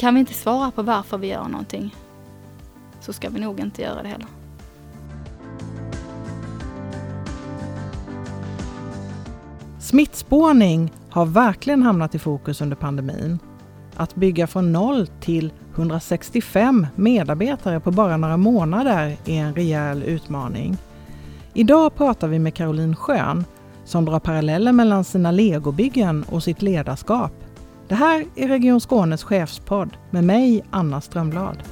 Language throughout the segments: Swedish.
Kan vi inte svara på varför vi gör någonting så ska vi nog inte göra det heller. Smittspårning har verkligen hamnat i fokus under pandemin. Att bygga från noll till 165 medarbetare på bara några månader är en rejäl utmaning. Idag pratar vi med Caroline Schön som drar paralleller mellan sina legobyggen och sitt ledarskap. Det här är Region Skånes chefspodd med mig, Anna Strömblad.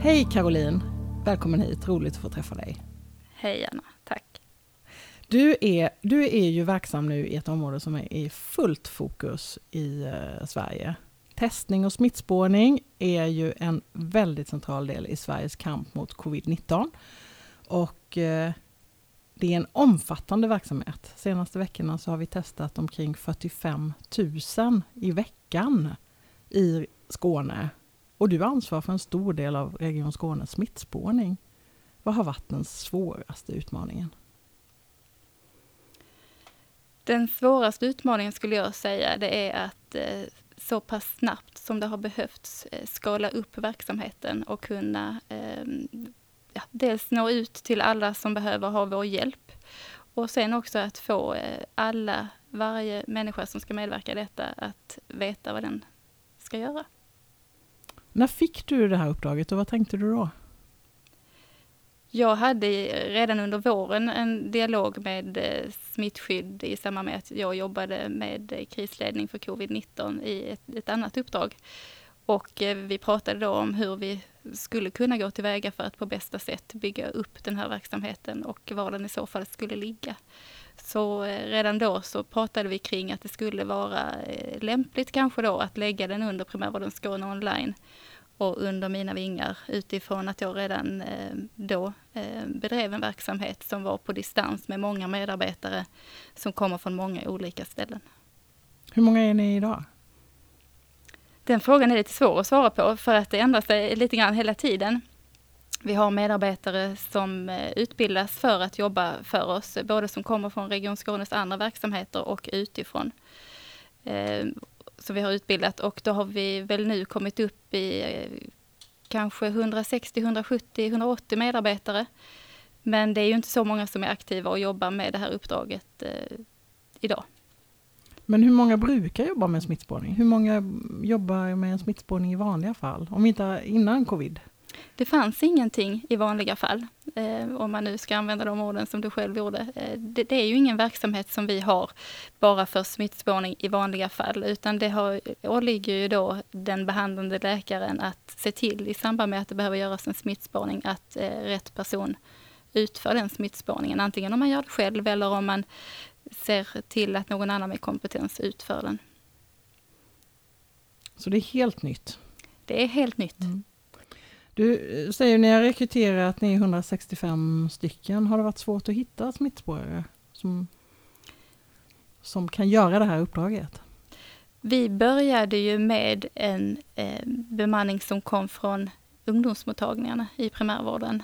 Hej Caroline! Välkommen hit, roligt att få träffa dig. Hej Anna, tack. Du är, du är ju verksam nu i ett område som är i fullt fokus i eh, Sverige. Testning och smittspårning är ju en väldigt central del i Sveriges kamp mot covid-19. Och eh, det är en omfattande verksamhet. Senaste veckorna så har vi testat omkring 45 000 i veckan i Skåne. Och du ansvarar för en stor del av Region Skånes smittspårning. Vad har varit den svåraste utmaningen? Den svåraste utmaningen skulle jag säga det är att eh, så pass snabbt som det har behövts eh, skala upp verksamheten och kunna ehm, ja, dels nå ut till alla som behöver ha vår hjälp och sen också att få eh, alla, varje människa som ska medverka i detta att veta vad den ska göra. När fick du det här uppdraget och vad tänkte du då? Jag hade redan under våren en dialog med eh, smittskydd i samband med att jag jobbade med eh, krisledning för covid-19 i ett, ett, annat uppdrag. Och eh, vi pratade då om hur vi skulle kunna gå tillväga för att på bästa sätt bygga upp den här verksamheten och var den i så fall skulle ligga. Så eh, redan då så pratade vi kring att det skulle vara eh, lämpligt kanske då att lägga den under primärvården Skåne online och under mina vingar utifrån att jag redan då bedrev en verksamhet som var på distans med många medarbetare som kommer från många olika ställen. Hur många är ni idag? Den frågan är lite svår att svara på för att det ändrar sig lite grann hela tiden. Vi har medarbetare som eh, utbildas för att jobba för oss, både som kommer från Region Skånes andra verksamheter och utifrån eh, som vi har utbildat och då har vi väl nu kommit upp i eh, kanske 160, 170, 180 medarbetare. Men det är ju inte så många som är aktiva och jobbar med det här uppdraget idag. Men hur många brukar jobba med smittspårning? Hur många jobbar med smittspårning i vanliga fall? Om inte innan covid? Det fanns ingenting i vanliga fall, eh, om man nu ska använda de orden som du själv gjorde. Eh, det, det, är ju ingen verksamhet som vi har bara för smittspårning i vanliga fall, utan det har, åligger ju då den behandlande läkaren att se till i samband med att det behöver göras en smittspårning att eh, rätt person utför den smittspårningen, antingen om man gör det själv eller om man ser till att någon annan med kompetens utför den. Så det är helt nytt? Det är helt nytt. Mm. Du eh, säger ni har rekryterat, ni är 165 stycken. Har det varit svårt att hitta smittspårare som, som kan göra det här uppdraget? Vi började ju med en eh, bemanning som kom från ungdomsmottagningarna i primärvården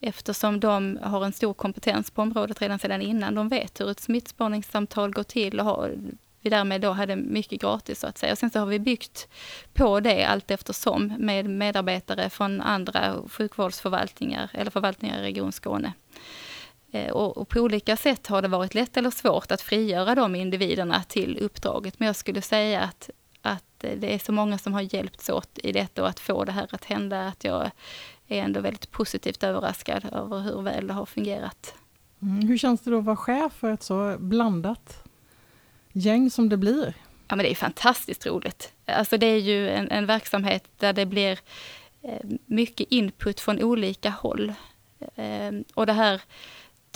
eftersom de har en stor kompetens på området redan sedan innan. De vet hur ett smittspårningssamtal går till och har vi därmed då hade mycket gratis så att säga. Och sen så har vi byggt på det allt eftersom med medarbetare från andra sjukvårdsförvaltningar eller förvaltningar i Region Skåne. Eh, och, på olika sätt har det varit lätt eller svårt att frigöra de individerna till uppdraget. Men jag skulle säga att, att det är så många som har hjälpts åt i detta och att få det här att hända att jag är ändå väldigt positivt överraskad över hur väl det har fungerat. Mm, hur känns det då att vara chef för ett så blandat gäng som det blir. Ja men det är fantastiskt roligt. Alltså det är ju en, en verksamhet där det blir eh, mycket input från olika håll. Eh, och det här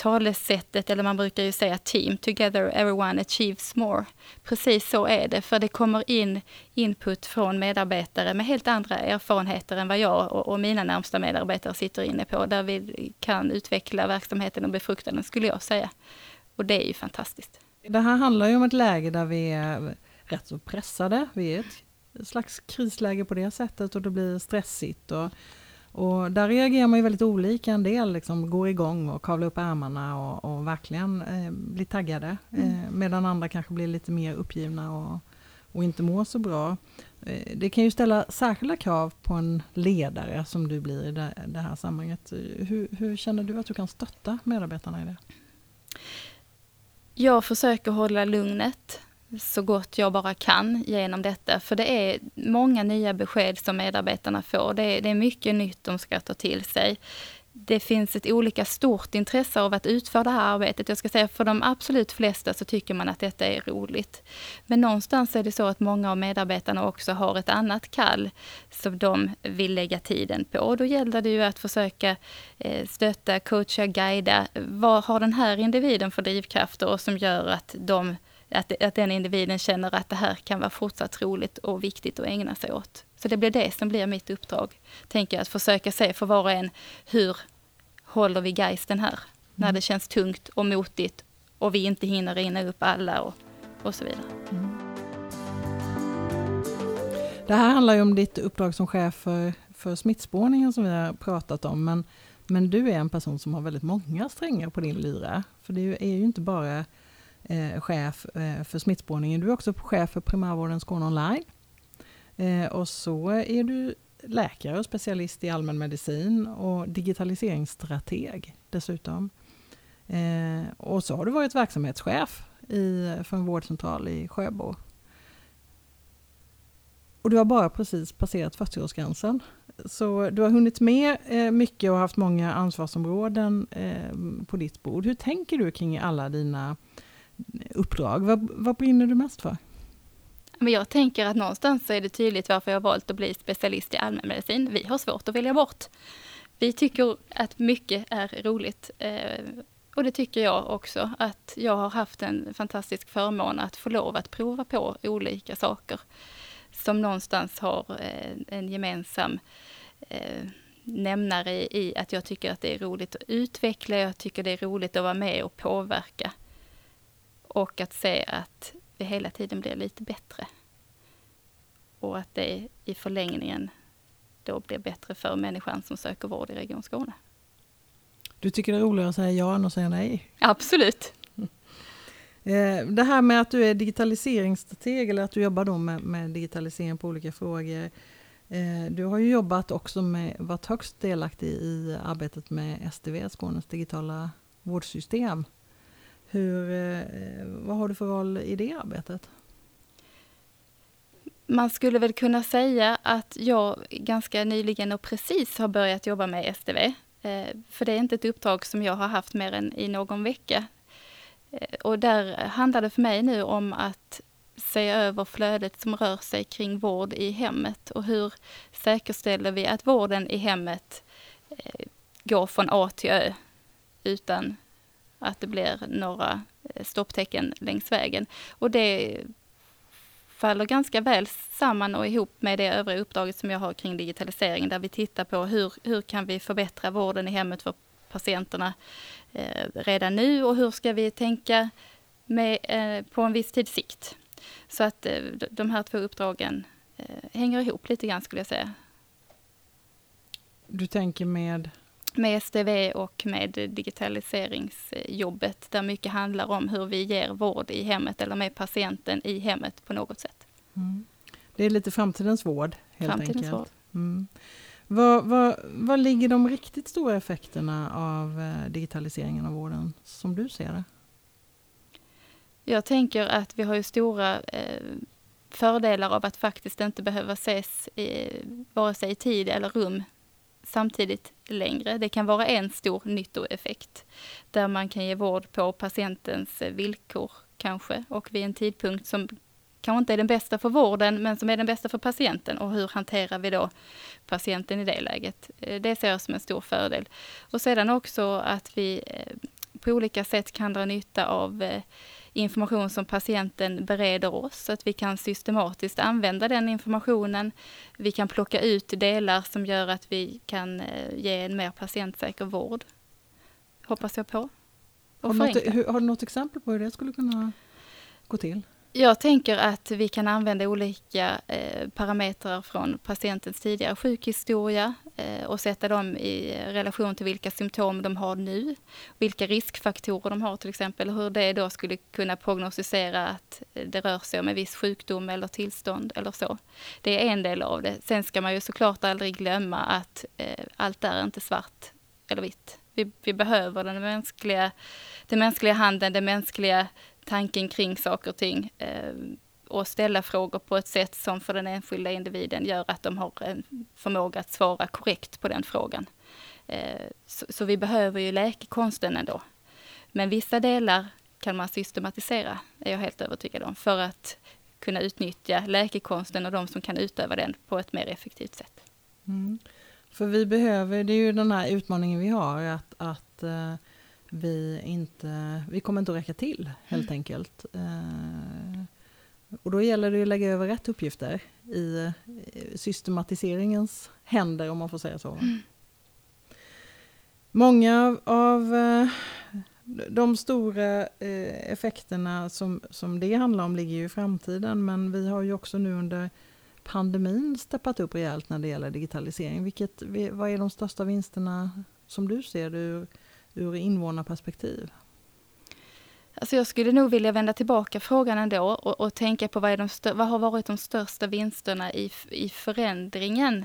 talesättet, eller man brukar ju säga team, together everyone achieves more. Precis så är det, för det kommer in input från medarbetare med helt andra erfarenheter än vad jag och, och mina närmsta medarbetare sitter inne på, där vi kan utveckla verksamheten och befrukta den, skulle jag säga. Och det är ju fantastiskt. Det här handlar ju om ett läge där vi är rätt så pressade. Vi är ett slags krisläge på det sättet och det blir stressigt. Och och där reagerar man ju väldigt olika. En del liksom går igång och kavlar upp ärmarna och, och verkligen eh, blir taggade. Mm. Eh, medan andra kanske blir lite mer uppgivna och, och inte mår så bra. Eh, det kan ju ställa särskilda krav på en ledare som du blir i det, det här sammanhanget. Hur, hur, känner du att du kan stötta medarbetarna i det? Jag försöker hålla lugnet så gott jag bara kan genom detta. För det är många nya besked som medarbetarna får. Det är, det är mycket nytt de ska ta till sig det finns ett olika stort intresse av att utföra det här arbetet. Jag ska säga för de absolut flesta så tycker man att detta är roligt. Men någonstans är det så att många av medarbetarna också har ett annat kall som de vill lägga tiden på. Och då gäller det ju att försöka eh, stötta, coacha, guida. Vad har den här individen för drivkrafter och som gör att de att, att den individen känner att det här kan vara fortsatt roligt och viktigt att ägna sig åt. Så det blir det som blir mitt uppdrag. Tänker jag, att försöka se för var och en, hur håller vi geisten här? Mm. När det känns tungt och motigt och vi inte hinner rinna upp alla och, och så vidare. Mm. Det här handlar ju om ditt uppdrag som chef för, för smittspårningen som vi har pratat om. Men, men du är en person som har väldigt många strängar på din lyra. För det är ju inte bara eh, chef eh, för smittspårningen, du är också chef för primärvården Skåne online. Eh, och så är du läkare och specialist i allmänmedicin och digitaliseringsstrateg dessutom. Eh, och så har du varit verksamhetschef i, för en vårdcentral i Sjöbo. Och du har bara precis passerat 40-årsgränsen. Så du har hunnit med eh, mycket och haft många ansvarsområden eh, på ditt bord. Hur tänker du kring alla dina uppdrag? Vad, vad brinner du mest för? Men jag tänker att någonstans så är det tydligt varför jag valt att bli specialist i allmänmedicin. Vi har svårt att välja bort. Vi tycker att mycket är roligt. Eh, och det tycker jag också, att jag har haft en fantastisk förmån att få lov att prova på olika saker som någonstans har eh, en gemensam eh, nämnare i att jag tycker att det är roligt att utveckla, jag tycker det är roligt att vara med och påverka. Och att se att vi hela tiden blir lite bättre. Och att det i förlängningen då blir bättre för människan som söker vård i Region Skåne. Du tycker det är roligare att säga ja än att säga nej? Absolut. Eh, det här med att du är digitaliseringsstrateg eller att du jobbar då med, med digitalisering på olika frågor. Eh, du har ju jobbat också med, varit högst delaktig i arbetet med SDV, Skånes digitala vårdsystem. Hur, eh, vad har du för roll i det arbetet? Man skulle väl kunna säga att jag ganska nyligen och precis har börjat jobba med SDV. Eh, för det är inte ett uppdrag som jag har haft mer än i någon vecka. Eh, och där handlar det för mig nu om att se över flödet som rör sig kring vård i hemmet och hur säkerställer vi att vården i hemmet går från A till Ö utan att det blir några eh, stopptecken längs vägen. Och det faller ganska väl samman och ihop med det övriga uppdraget som jag har kring digitalisering, där vi tittar på hur, hur kan vi förbättra vården i hemmet för patienterna eh, redan nu och hur ska vi tänka med, eh, på en viss tids sikt. Så att eh, de här två uppdragen eh, hänger ihop lite grann skulle jag säga. Du tänker med? Med SDV och med digitaliseringsjobbet där mycket handlar om hur vi ger vård i hemmet eller med patienten i hemmet på något sätt. Mm. Det är lite framtidens vård helt framtidens enkelt. Vård. Mm. Vad, vad, vad ligger de riktigt stora effekterna av eh, digitaliseringen av vården som du ser det? Jag tänker att vi har ju stora eh, fördelar av att faktiskt inte behöva ses i, vare sig i tid eller rum samtidigt längre. Det kan vara en stor nyttoeffekt där man kan ge vård på patientens eh, villkor kanske och vid en tidpunkt som kanske inte är den bästa för vården men som är den bästa för patienten och hur hanterar vi då patienten i det läget. Eh, det ser jag som en stor fördel. Och sedan också att vi eh, på olika sätt kan dra nytta av eh, information som patienten bereder oss, så att vi kan systematiskt använda den informationen. Vi kan plocka ut delar som gör att vi kan eh, ge en mer patientsäker vård. Hoppas jag på. Har du, något, har du något exempel på hur det skulle kunna gå till? Jag tänker att vi kan använda olika eh, parametrar från patientens tidigare sjukhistoria eh, och sätta dem i relation till vilka symptom de har nu, vilka riskfaktorer de har till exempel, hur det då skulle kunna prognostisera att det rör sig om en viss sjukdom eller tillstånd eller så. Det är en del av det. Sen ska man ju såklart aldrig glömma att eh, allt är inte svart eller vitt. Vi, vi behöver den mänskliga, den mänskliga handen, den mänskliga tanken kring saker och ting eh, och ställa frågor på ett sätt som för den enskilda individen gör att de har en förmåga att svara korrekt på den frågan. Eh, så, så, vi behöver ju läkekonsten ändå. Men vissa delar kan man systematisera, är jag helt övertygad om, för att kunna utnyttja läkekonsten och de som kan utöva den på ett mer effektivt sätt. Mm. För vi behöver, det är ju den här utmaningen vi har, att, att uh, vi inte, vi kommer inte att räcka till helt mm. enkelt. Uh, och då gäller det att lägga över rätt uppgifter i systematiseringens händer, om man får säga så. Mm. Många av uh, de stora effekterna som, som det handlar om ligger ju i framtiden, men vi har ju också nu under pandemin steppat upp rejält när det gäller digitalisering. Vilket, vad är de största vinsterna som du ser ur, ur invånarperspektiv? Alltså jag skulle nog vilja vända tillbaka frågan ändå och, och tänka på vad, är de vad har varit de största vinsterna i, i förändringen?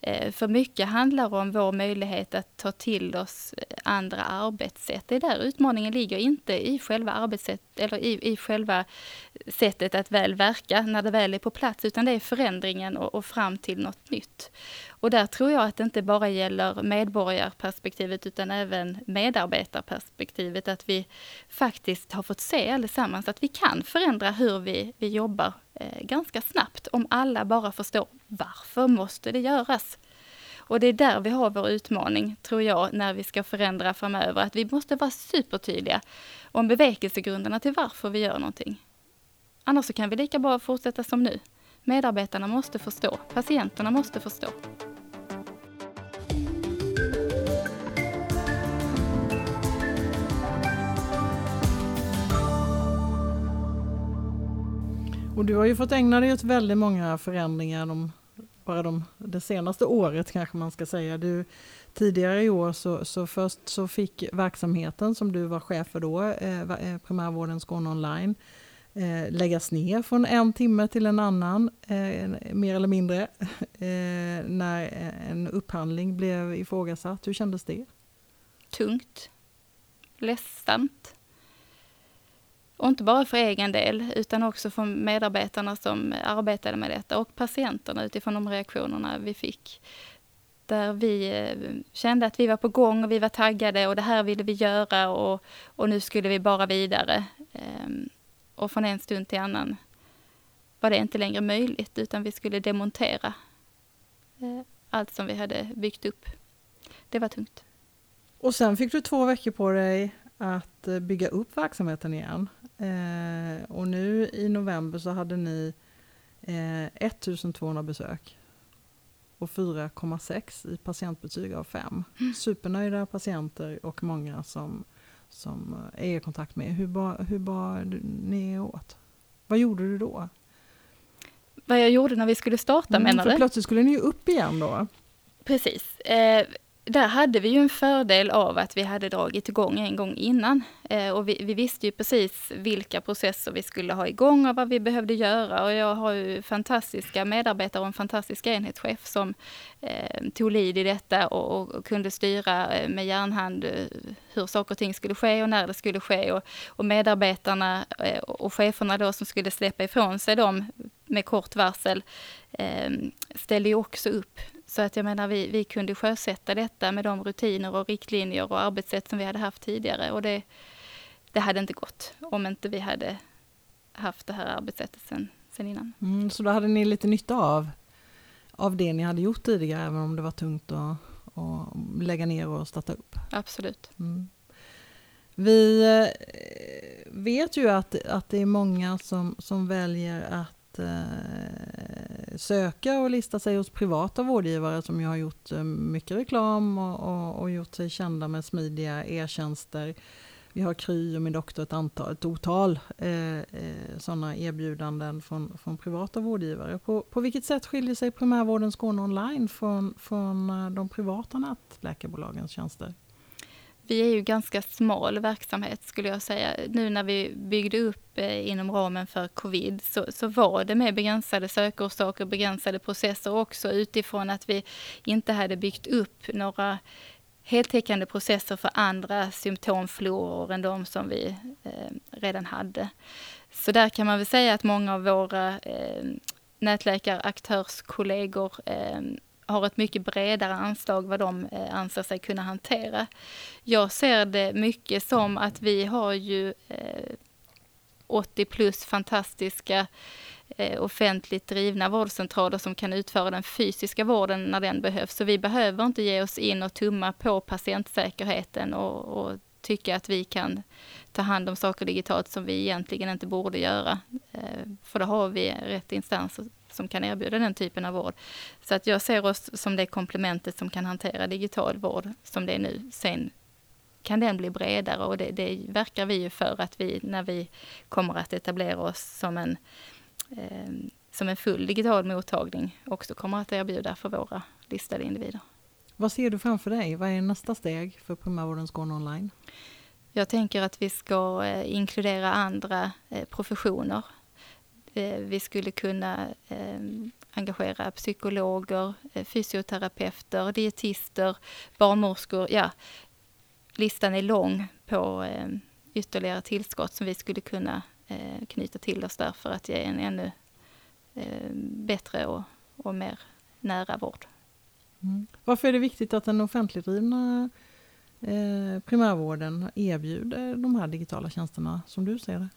Eh, för mycket handlar om vår möjlighet att ta till oss eh, andra arbetssätt. Det är där utmaningen ligger, inte i själva arbetssätt eller i, i själva sättet att väl verka när det väl är på plats, utan det är förändringen och, och fram till något nytt. Och där tror jag att det inte bara gäller medborgarperspektivet utan även medarbetarperspektivet, att vi faktiskt har fått se allesammans att vi kan förändra hur vi, vi jobbar eh, ganska snabbt om alla bara förstår varför måste det göras. Och det är där vi har vår utmaning, tror jag, när vi ska förändra framöver. Att vi måste vara supertydliga om bevekelsegrunderna till varför vi gör någonting. Annars så kan vi lika bra fortsätta som nu. Medarbetarna måste förstå, patienterna måste förstå. Och du har ju fått ägna dig åt väldigt många förändringar de, bara de, det senaste året kanske man ska säga. Du, tidigare i år så, så först så fick verksamheten som du var chef för då, eh, eh primärvården Skåne online, eh, läggas ner från en timme till en annan, eh, mer eller mindre, eh, när en upphandling blev ifrågasatt. Hur kändes det? Tungt. Ledsamt. Och inte bara för egen del, utan också för medarbetarna som arbetade med detta och patienterna utifrån de reaktionerna vi fick. Där vi eh, kände att vi var på gång och vi var taggade och det här ville vi göra och, och nu skulle vi bara vidare. Ehm, och från en stund till annan var det inte längre möjligt utan vi skulle demontera eh, allt som vi hade byggt upp. Det var tungt. Och sen fick du två veckor på dig att eh, bygga upp verksamheten igen. Eh, och nu i november så hade ni eh, 1200 besök och 4,6 i patientbetyg av 5. Mm. Supernöjda patienter och många som som är i kontakt med. Hur bar, hur bar ni åt? Vad gjorde du då? Vad jag gjorde när vi skulle starta mm, menar du? Plötsligt skulle ni ju upp igen då. Precis. Eh, där hade vi ju en fördel av att vi hade dragit igång en gång innan. Eh, och vi, vi, visste ju precis vilka processer vi skulle ha igång och vad vi behövde göra. Och jag har ju fantastiska medarbetare och en fantastisk enhetschef som eh, tog lid i detta och, och kunde styra eh, med järnhand eh, hur saker och ting skulle ske och när det skulle ske. Och, och medarbetarna eh, och cheferna då som skulle släppa ifrån sig dem med kort varsel eh, ställde ju också upp så att jag menar, vi, vi kunde sjösätta detta med de rutiner och riktlinjer och arbetssätt som vi hade haft tidigare. Och det, det hade inte gått om inte vi hade haft det här arbetssättet sen, sen innan. Mm, så då hade ni lite nytta av, av det ni hade gjort tidigare, även om det var tungt att, att lägga ner och starta upp? Absolut. Mm. Vi eh, vet ju att, att det är många som, som väljer att eh, söka och lista sig hos privata vårdgivare som ju har gjort eh, mycket reklam och, och, och, gjort sig kända med smidiga e-tjänster. vi har Kry och Min doktor ett, antal, ett otal eh, eh, sådana erbjudanden från, från privata vårdgivare. På, på vilket sätt skiljer sig primärvården Skåne online från, från eh, de privata nätläkarbolagens tjänster? Vi är ju ganska smal verksamhet skulle jag säga. Nu när vi byggde upp eh, inom ramen för covid så, så var det med begränsade sökorsaker, begränsade processer också utifrån att vi inte hade byggt upp några heltäckande processer för andra symptomfloror än de som vi eh, redan hade. Så där kan man väl säga att många av våra eh, nätläkaraktörskollegor eh, har ett mycket bredare anslag vad de eh, anser sig kunna hantera. Jag ser det mycket som att vi har ju eh, 80 plus fantastiska eh, offentligt drivna vårdcentraler som kan utföra den fysiska vården när den behövs. Så vi behöver inte ge oss in och tumma på patientsäkerheten och, och tycka att vi kan ta hand om saker digitalt som vi egentligen inte borde göra. Eh, för då har vi rätt instanser som kan erbjuda den typen av vård. Så att jag ser oss som det komplementet som kan hantera digital vård som det är nu. Sen kan den bli bredare och det, det verkar vi ju för att vi, när vi kommer att etablera oss som en, eh, som en full digital mottagning, också kommer att erbjuda för våra listade individer. Vad ser du framför dig? Vad är nästa steg för primärvården Skåne online? Jag tänker att vi ska eh, inkludera andra eh, professioner vi skulle kunna eh, engagera psykologer, eh, fysioterapeuter, dietister, barnmorskor. Ja, listan är lång på ytterligare tillskott som vi skulle kunna knyta till oss där för att ge en ännu bättre och, och mer nära vård. Mm. Varför är det viktigt att den offentligdrivna eh, primärvården erbjuder de här digitala tjänsterna som du ser det?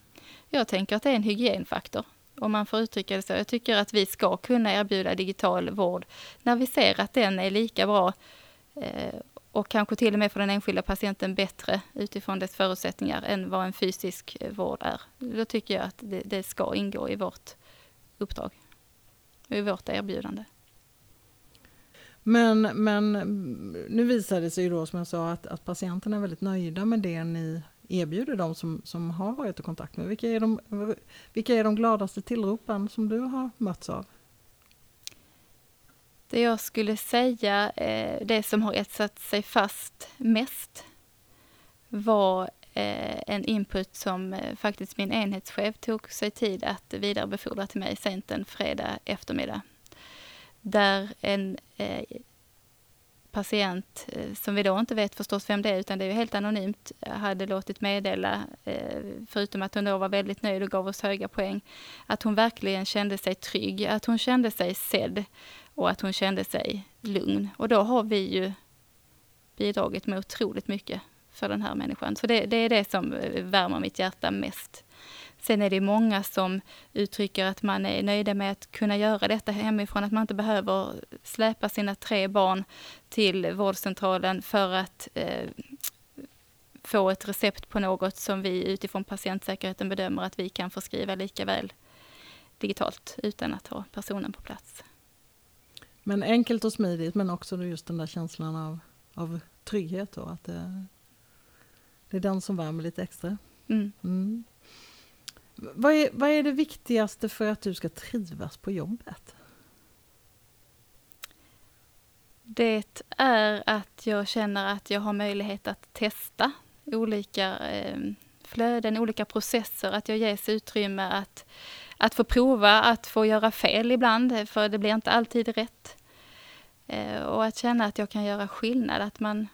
Jag tänker att det är en hygienfaktor om man får uttrycka det så. Jag tycker att vi ska kunna erbjuda digital vård när vi ser att den är lika bra eh, och kanske till och med för den enskilda patienten bättre utifrån dess förutsättningar än vad en fysisk eh, vård är. Då tycker jag att det, det ska ingå i vårt uppdrag och i vårt erbjudande. Men, men mm, nu visar det sig då som jag sa att, att patienterna är väldigt nöjda med det ni erbjuder de som, som har varit i kontakt med? Vilka är, de, vilka är de gladaste tillropen som du har mötts av? Det jag skulle säga, eh, det som har etsat sig fast mest var eh, en input som eh, faktiskt min enhetschef tog sig tid att vidarebefordra till mig sent en fredag eftermiddag. Där en patient, eh, som vi då inte vet förstås vem det är, utan det är ju helt anonymt, eh, hade låtit meddela, eh, förutom att hon då var väldigt nöjd och gav oss höga poäng, att hon verkligen kände sig trygg, att hon kände sig sedd och att hon kände sig lugn. Och då har vi ju bidragit med otroligt mycket för den här människan. Så det, det är det som värmer mitt hjärta mest. Sen är det många som uttrycker att man är nöjda med att kunna göra detta hemifrån, att man inte behöver släpa sina tre barn till vårdcentralen för att eh, få ett recept på något som vi utifrån patientsäkerheten bedömer att vi kan förskriva lika väl digitalt utan att ha personen på plats. Men enkelt och smidigt men också just den där känslan av, av trygghet då, att det, det är den som värmer lite extra. Mm. Mm. Vad är, vad är det viktigaste för att du ska trivas på jobbet? Det är att jag känner att jag har möjlighet att testa olika eh, flöden, olika processer, att jag ges utrymme att, att få prova, att få göra fel ibland, för det blir inte alltid rätt. Eh, och att känna att jag kan göra skillnad, att man,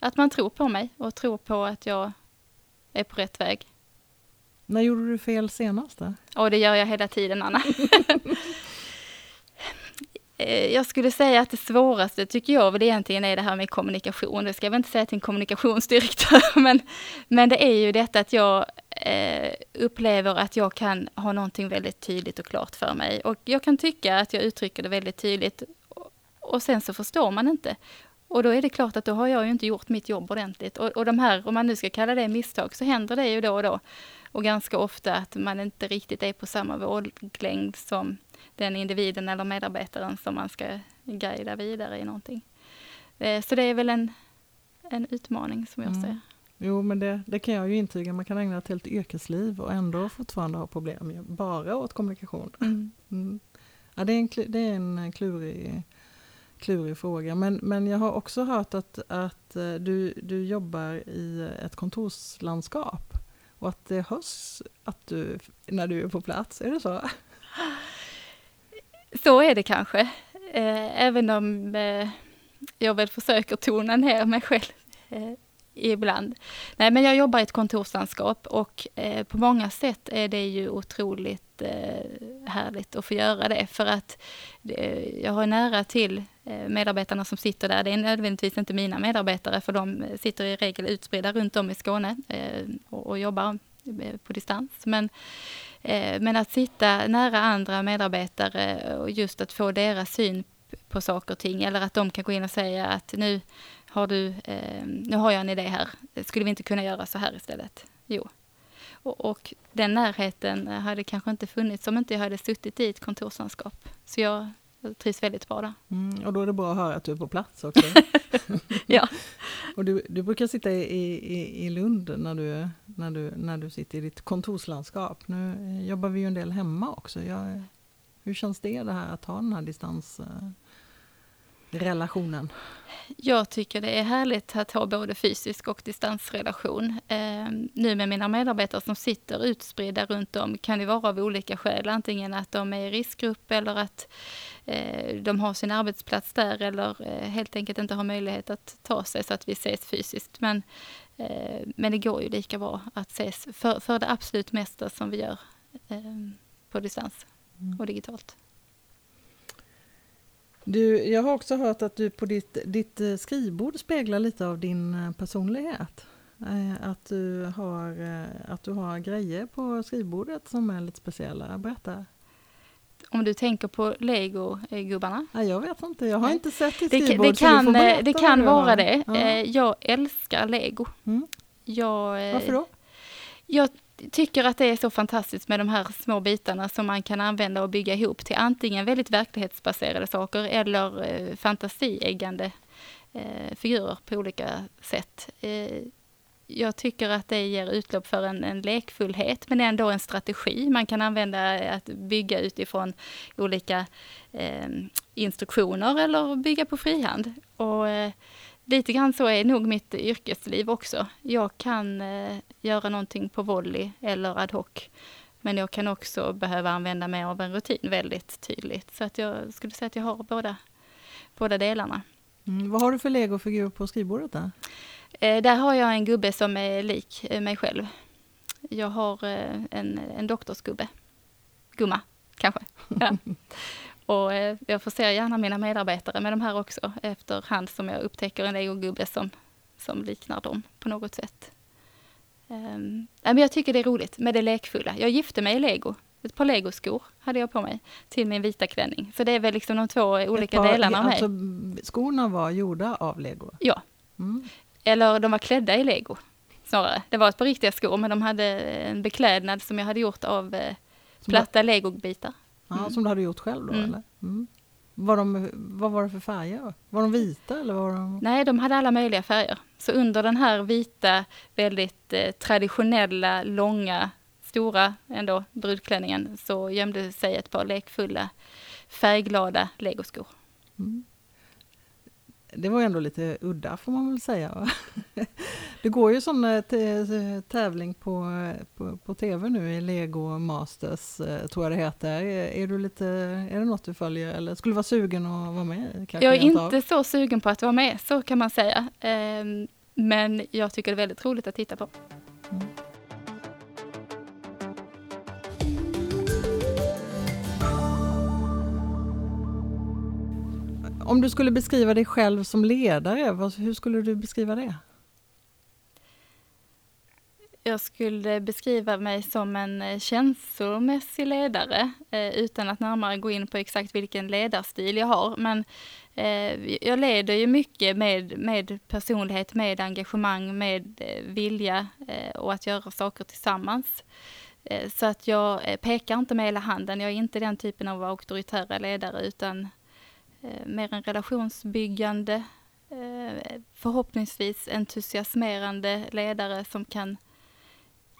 att man tror på mig och tror på att jag är på rätt väg. När gjorde du fel senast? Då? Och det gör jag hela tiden, Anna. Eh, jag skulle säga att det svåraste tycker jag väl egentligen är det här med kommunikation. Det ska jag väl inte säga till en kommunikationsdirektör, men, men det är ju detta att jag eh, upplever att jag kan ha någonting väldigt tydligt och klart för mig. Och jag kan tycka att jag uttrycker det väldigt tydligt och sen så förstår man inte. Och då är det klart att då har jag ju inte gjort mitt jobb ordentligt. Och, och de här, om man nu ska kalla det misstag, så händer det ju då och då och ganska ofta att man inte riktigt är på samma våglängd som den individen eller medarbetaren som man ska guida vidare i någonting. Eh, så det är väl en, en utmaning som jag mm. ser. Jo, men det, det kan jag ju intyga. Man kan ägna ett helt yrkesliv och ändå fortfarande ha problem bara åt kommunikation. Mm. Mm. Ja, det är en, det är en klurig, klurig fråga. Men, men jag har också hört att, att eh, du, du jobbar i ett kontorslandskap och att det hörs att du, när du är på plats. Är det så? Så är det kanske. Eh, även om eh, jag väl försöker tona ner mig själv eh, ibland. Nej, men jag jobbar i ett kontorslandskap och eh, på många sätt är det ju otroligt eh, härligt att få göra det för att eh, jag har nära till eh, medarbetarna som sitter där. Det är nödvändigtvis inte mina medarbetare för de sitter i regel utspridda runt om i Skåne eh, och, och, jobbar eh, på distans. Men eh, men att sitta nära andra medarbetare och just att få deras syn på saker och ting eller att de kan gå in och säga att nu har du, eh, nu har jag en idé här, skulle vi inte kunna göra så här istället? Jo. Och, och den närheten hade kanske inte funnits om inte jag hade suttit i ett kontorslandskap. Så jag trivs väldigt bra där. Mm, och då är det bra att höra att du är på plats också. ja. och du, du brukar sitta i, i, i Lund när du, när, du, när du sitter i ditt kontorslandskap. Nu jobbar vi ju en del hemma också. Jag, hur känns det, det här att ha den här distans relationen? Jag tycker det är härligt att ha både fysisk och distansrelation. Eh, nu med mina medarbetare som sitter utspridda runt om kan det vara av olika skäl. Antingen att de är i riskgrupp eller att eh, de har sin arbetsplats där eller eh, helt enkelt inte har möjlighet att ta sig så att vi ses fysiskt. Men, eh, men det går ju lika bra att ses för, för det absolut mesta som vi gör ehm, på distans och digitalt. Du, jag har också hört att du på ditt, ditt eh, skrivbord speglar lite av din eh, personlighet. Eh, att du, har, att du har grejer på skrivbordet som är lite speciella. Berätta. Om du tänker på Lego-gubbarna? Ja, jag vet inte, jag har inte sett ditt skrivbord. Det, kan, det kan vara det. Ja. Jag älskar Lego. Mm. Jag, Varför då? Jag tycker att det är så fantastiskt med de här små bitarna som man kan använda och bygga ihop till antingen väldigt verklighetsbaserade saker eller eh, fantasieggande eh, figurer på olika sätt. Eh, jag tycker att det ger utlopp för en, en lekfullhet men ändå en strategi man kan använda eh, att bygga utifrån olika eh, instruktioner eller bygga på frihand. Och, eh, lite grann så är nog mitt yrkesliv också. Jag kan eh, göra någonting på volley eller ad hoc. Men jag kan också behöva använda mig av en rutin väldigt tydligt. Så att jag skulle säga att jag har båda, båda delarna. Mm, vad har du för legofigur på skrivbordet där? Eh, där har jag en gubbe som är lik eh, mig själv. Jag har eh, en, en doktorsgubbe. Gumma, kanske. Ja. Och eh, jag förser gärna mina medarbetare med de här också efterhand som jag upptäcker en legogubbe som, som liknar dem på något sätt. Um, men jag tycker det är roligt med det lekfulla. Jag gifte mig i lego. Ett par legoskor hade jag på mig till min vita klänning. Så det är väl liksom de två olika par, delarna av mig. Alltså skorna var gjorda av lego? Ja. Mm. Eller de var klädda i lego snarare. Det var ett par riktiga skor men de hade en beklädnad som jag hade gjort av eh, platta legobitar. Ja, mm. Som du hade gjort själv då mm. eller? Mm. Var de, vad var det för färger? Var de vita eller var de... Nej, de hade alla möjliga färger. Så under den här vita, väldigt eh, traditionella, långa, stora ändå brudklänningen så gömde sig ett par lekfulla, färgglada legoskor. Mm det var ändå lite udda får man väl säga. Det går ju sån eh, tävling på, på, på tv nu i Lego Masters, eh, tror jag det heter. Är, du lite, är det något du följer eller skulle du vara sugen att vara med? jag är inte så sugen på att vara med, så kan man säga. Ehm, men jag tycker det är väldigt roligt att titta på. Mm. Om du skulle beskriva dig själv som ledare, hur skulle du beskriva det? Jag skulle beskriva mig som en eh, känslomässig ledare eh, utan att närmare gå in på exakt vilken ledarstil jag har. Men eh, jag leder ju mycket med, med personlighet, med engagemang, med vilja och att göra saker tillsammans. Så att jag pekar inte med hela handen. Jag är inte den typen av auktoritära ledare utan mer en relationsbyggande eh, förhoppningsvis entusiasmerande ledare som kan,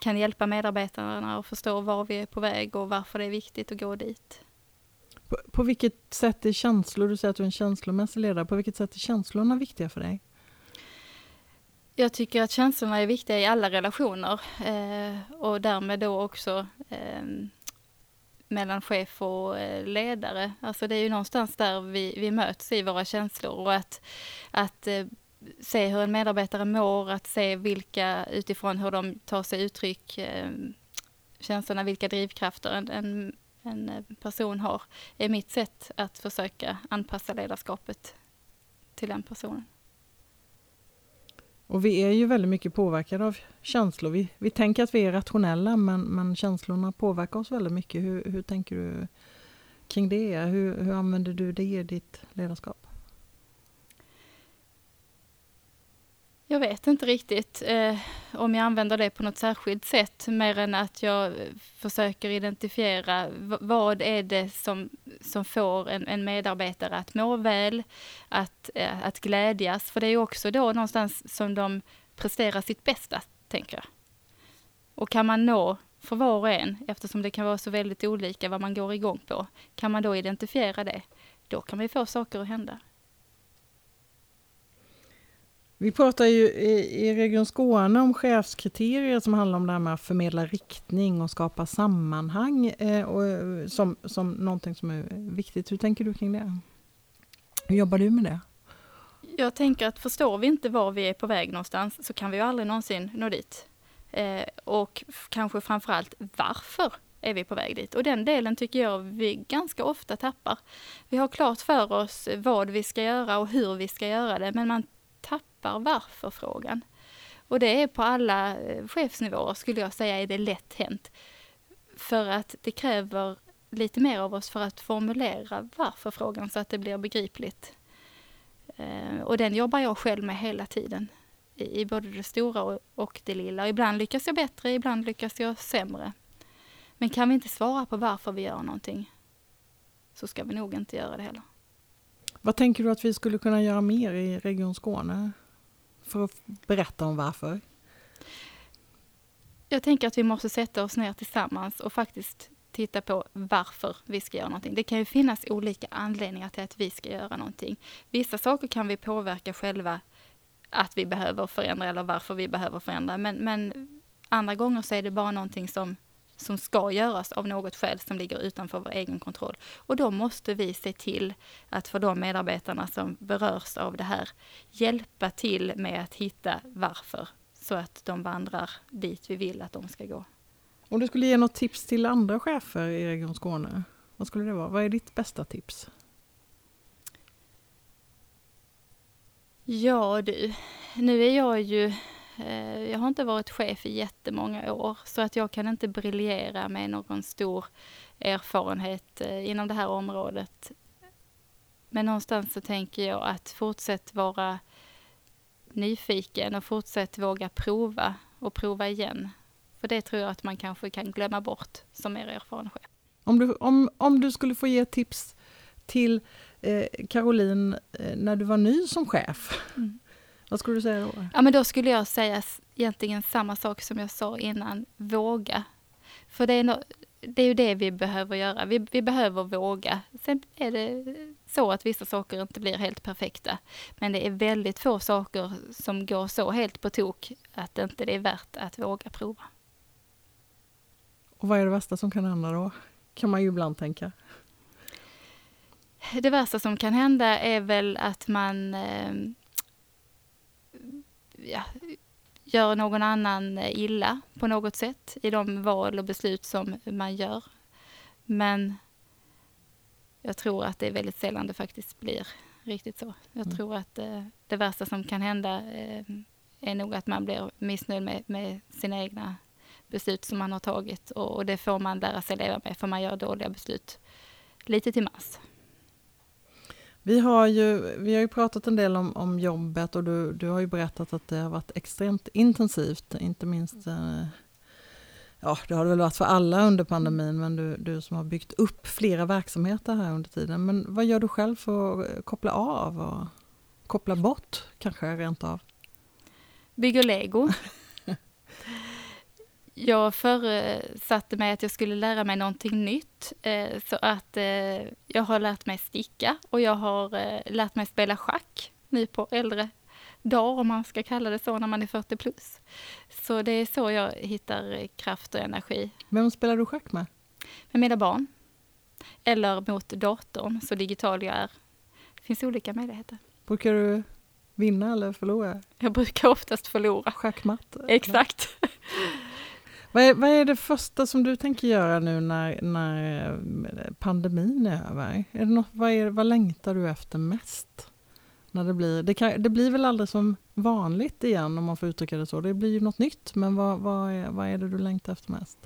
kan hjälpa medarbetarna att förstå var vi är på väg och varför det är viktigt att gå dit. På, på vilket sätt är känslor, du säger att du är en känslomässig ledare, på vilket sätt är känslorna viktiga för dig? Jag tycker att känslorna är viktiga i alla relationer eh, och därmed då också eh, mellan chef och eh, ledare. Alltså det är ju någonstans där vi, vi möts i våra känslor och att, att eh, se hur en medarbetare mår, att se vilka utifrån hur de tar sig uttryck, eh, känslorna, vilka drivkrafter en, en, en person har, är mitt sätt att försöka anpassa ledarskapet till den personen. Och vi är ju väldigt mycket påverkade av känslor. Vi, vi tänker att vi är rationella men, men känslorna påverkar oss väldigt mycket. Hur, hur tänker du kring det? Hur, hur använder du det i ditt ledarskap? Jag vet inte riktigt eh, om jag använder det på något särskilt sätt, mer än att jag eh, försöker identifiera vad är det som, som får en, en medarbetare att må väl, att, eh, att glädjas, för det är också då någonstans som de presterar sitt bästa, tänker jag. Och kan man nå för var och en, eftersom det kan vara så väldigt olika vad man går igång på, kan man då identifiera det, då kan vi få saker att hända. Vi pratar ju i, i Region Skåne om chefskriterier som handlar om det här med att förmedla riktning och skapa sammanhang eh, och, eh, som, som någonting som är viktigt. Hur tänker du kring det? Hur jobbar du med det? Jag tänker att förstår vi inte var vi är på väg någonstans så kan vi ju aldrig någonsin nå dit. Eh, och kanske framförallt varför är vi på väg dit? Och den delen tycker jag vi ganska ofta tappar. Vi har klart för oss vad vi ska göra och hur vi ska göra det, men man tappar varför-frågan. Och det är på alla eh, chefsnivåer skulle jag säga är det lätt hänt. För att det kräver lite mer av oss för att formulera varför-frågan så att det blir begripligt. Eh, och den jobbar jag själv med hela tiden. I både det stora och det lilla. Ibland lyckas jag bättre, ibland lyckas jag sämre. Men kan vi inte svara på varför vi gör någonting så ska vi nog inte göra det heller. Vad tänker du att vi skulle kunna göra mer i Region Skåne för att berätta om varför? Jag tänker att vi måste sätta oss ner tillsammans och faktiskt titta på varför vi ska göra någonting. Det kan ju finnas olika anledningar till att vi ska göra någonting. Vissa saker kan vi påverka själva att vi behöver förändra eller varför vi behöver förändra. Men, men andra gånger så är det bara någonting som som ska göras av något skäl som ligger utanför vår egen kontroll. Och då måste vi se till att för de medarbetarna som berörs av det här hjälpa till med att hitta varför så att de vandrar dit vi vill att de ska gå. Om du skulle ge något tips till andra chefer i Region Skåne, vad skulle det vara? Vad är ditt bästa tips? Ja du, nu är jag ju jag har inte varit chef i jättemånga år så att jag kan inte briljera med någon stor erfarenhet eh, inom det här området. Men någonstans så tänker jag att fortsätt vara nyfiken och fortsätt våga prova och prova igen. För det tror jag att man kanske kan glömma bort som mer erfaren chef. Om du, om, om du skulle få ge tips till eh, Caroline eh, när du var ny som chef, mm. Vad skulle du säga då? Ja, men då skulle jag säga egentligen samma sak som jag sa innan, våga. För det är, no det är ju det vi behöver göra, vi, vi behöver våga. Sen är det så att vissa saker inte blir helt perfekta. Men det är väldigt få saker som går så helt på tok att det inte är värt att våga prova. Och vad är det värsta som kan hända då? Kan man ju ibland tänka. Det värsta som kan hända är väl att man eh, ja, gör någon annan illa på något sätt i de val och beslut som man gör. Men jag tror att det är väldigt sällan det faktiskt blir riktigt så. Jag mm. tror att det, eh, det, värsta som kan hända eh, är nog att man blir missnöjd med, med sina egna beslut som man har tagit och, och det får man lära sig leva med för man gör dåliga beslut lite till mans. Vi har ju, vi har ju pratat en del om, om jobbet och du, du har ju berättat att det har varit extremt intensivt, inte minst eh, Ja, det har det väl varit för alla under pandemin, men du, du som har byggt upp flera verksamheter här under tiden. Men vad gör du själv för att koppla av och koppla bort kanske rent av? Bygger lego. jag förutsatte mig att jag skulle lära mig någonting nytt. Eh, så att eh, jag har lärt mig sticka och jag har eh, lärt mig spela schack nu på äldre dagar, om man ska kalla det så, när man är 40 plus. Så det är så jag hittar kraft och energi. Vem spelar du schack med? Med mina barn. Eller mot datorn, så digital jag är. Det finns olika möjligheter. Brukar du vinna eller förlora? Jag brukar oftast förlora. Schackmatt? Exakt. Vad är, vad är det första som du tänker göra nu när, när eh, pandemin är över? Är det något, vad, är, vad längtar du efter mest? När det, blir, det, kan, det blir väl aldrig som vanligt igen om man får uttrycka det så. Det blir ju något nytt, men vad, vad, är, vad är det du längtar efter mest?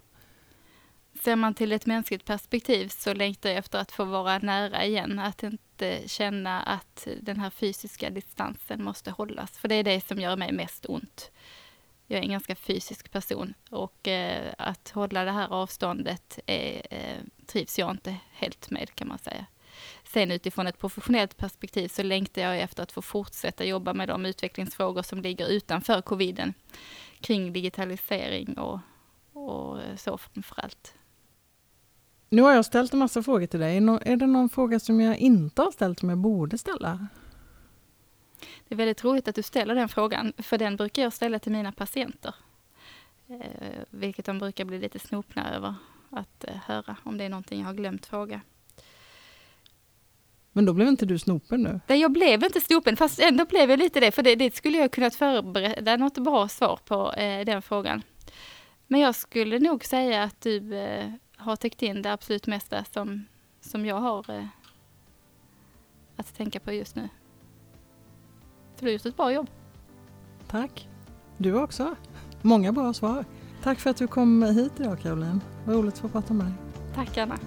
Ser man till ett mänskligt perspektiv så längtar jag efter att få vara nära igen. Att inte känna att den här fysiska distansen måste hållas. För det är det som gör mig mest ont. Jag är en ganska fysisk person och eh, att hålla det här avståndet är, eh, trivs jag inte helt med kan man säga. Sen utifrån ett professionellt perspektiv så längtar jag efter att få fortsätta jobba med de utvecklingsfrågor som ligger utanför coviden kring digitalisering och, och så framförallt. Nu har jag ställt en massa frågor till dig. Är det någon fråga som jag inte har ställt som jag borde ställa? Det är väldigt roligt att du ställer den frågan, för den brukar jag ställa till mina patienter. Eh, vilket de brukar bli lite snopna över att eh, höra om det är någonting jag har glömt fråga. Men då blev inte du snopen nu? Nej, jag blev inte snopen, fast ändå blev jag lite det, för det, det skulle jag kunnat förbereda något bra svar på eh, den frågan. Men jag skulle nog säga att du eh, har täckt in det absolut mesta som, som jag har eh, att tänka på just nu. Så du har gjort ett bra jobb. Tack. Du också. Många bra svar. Tack för att du kom hit idag Caroline. Vad roligt att få prata med dig. Tack Anna.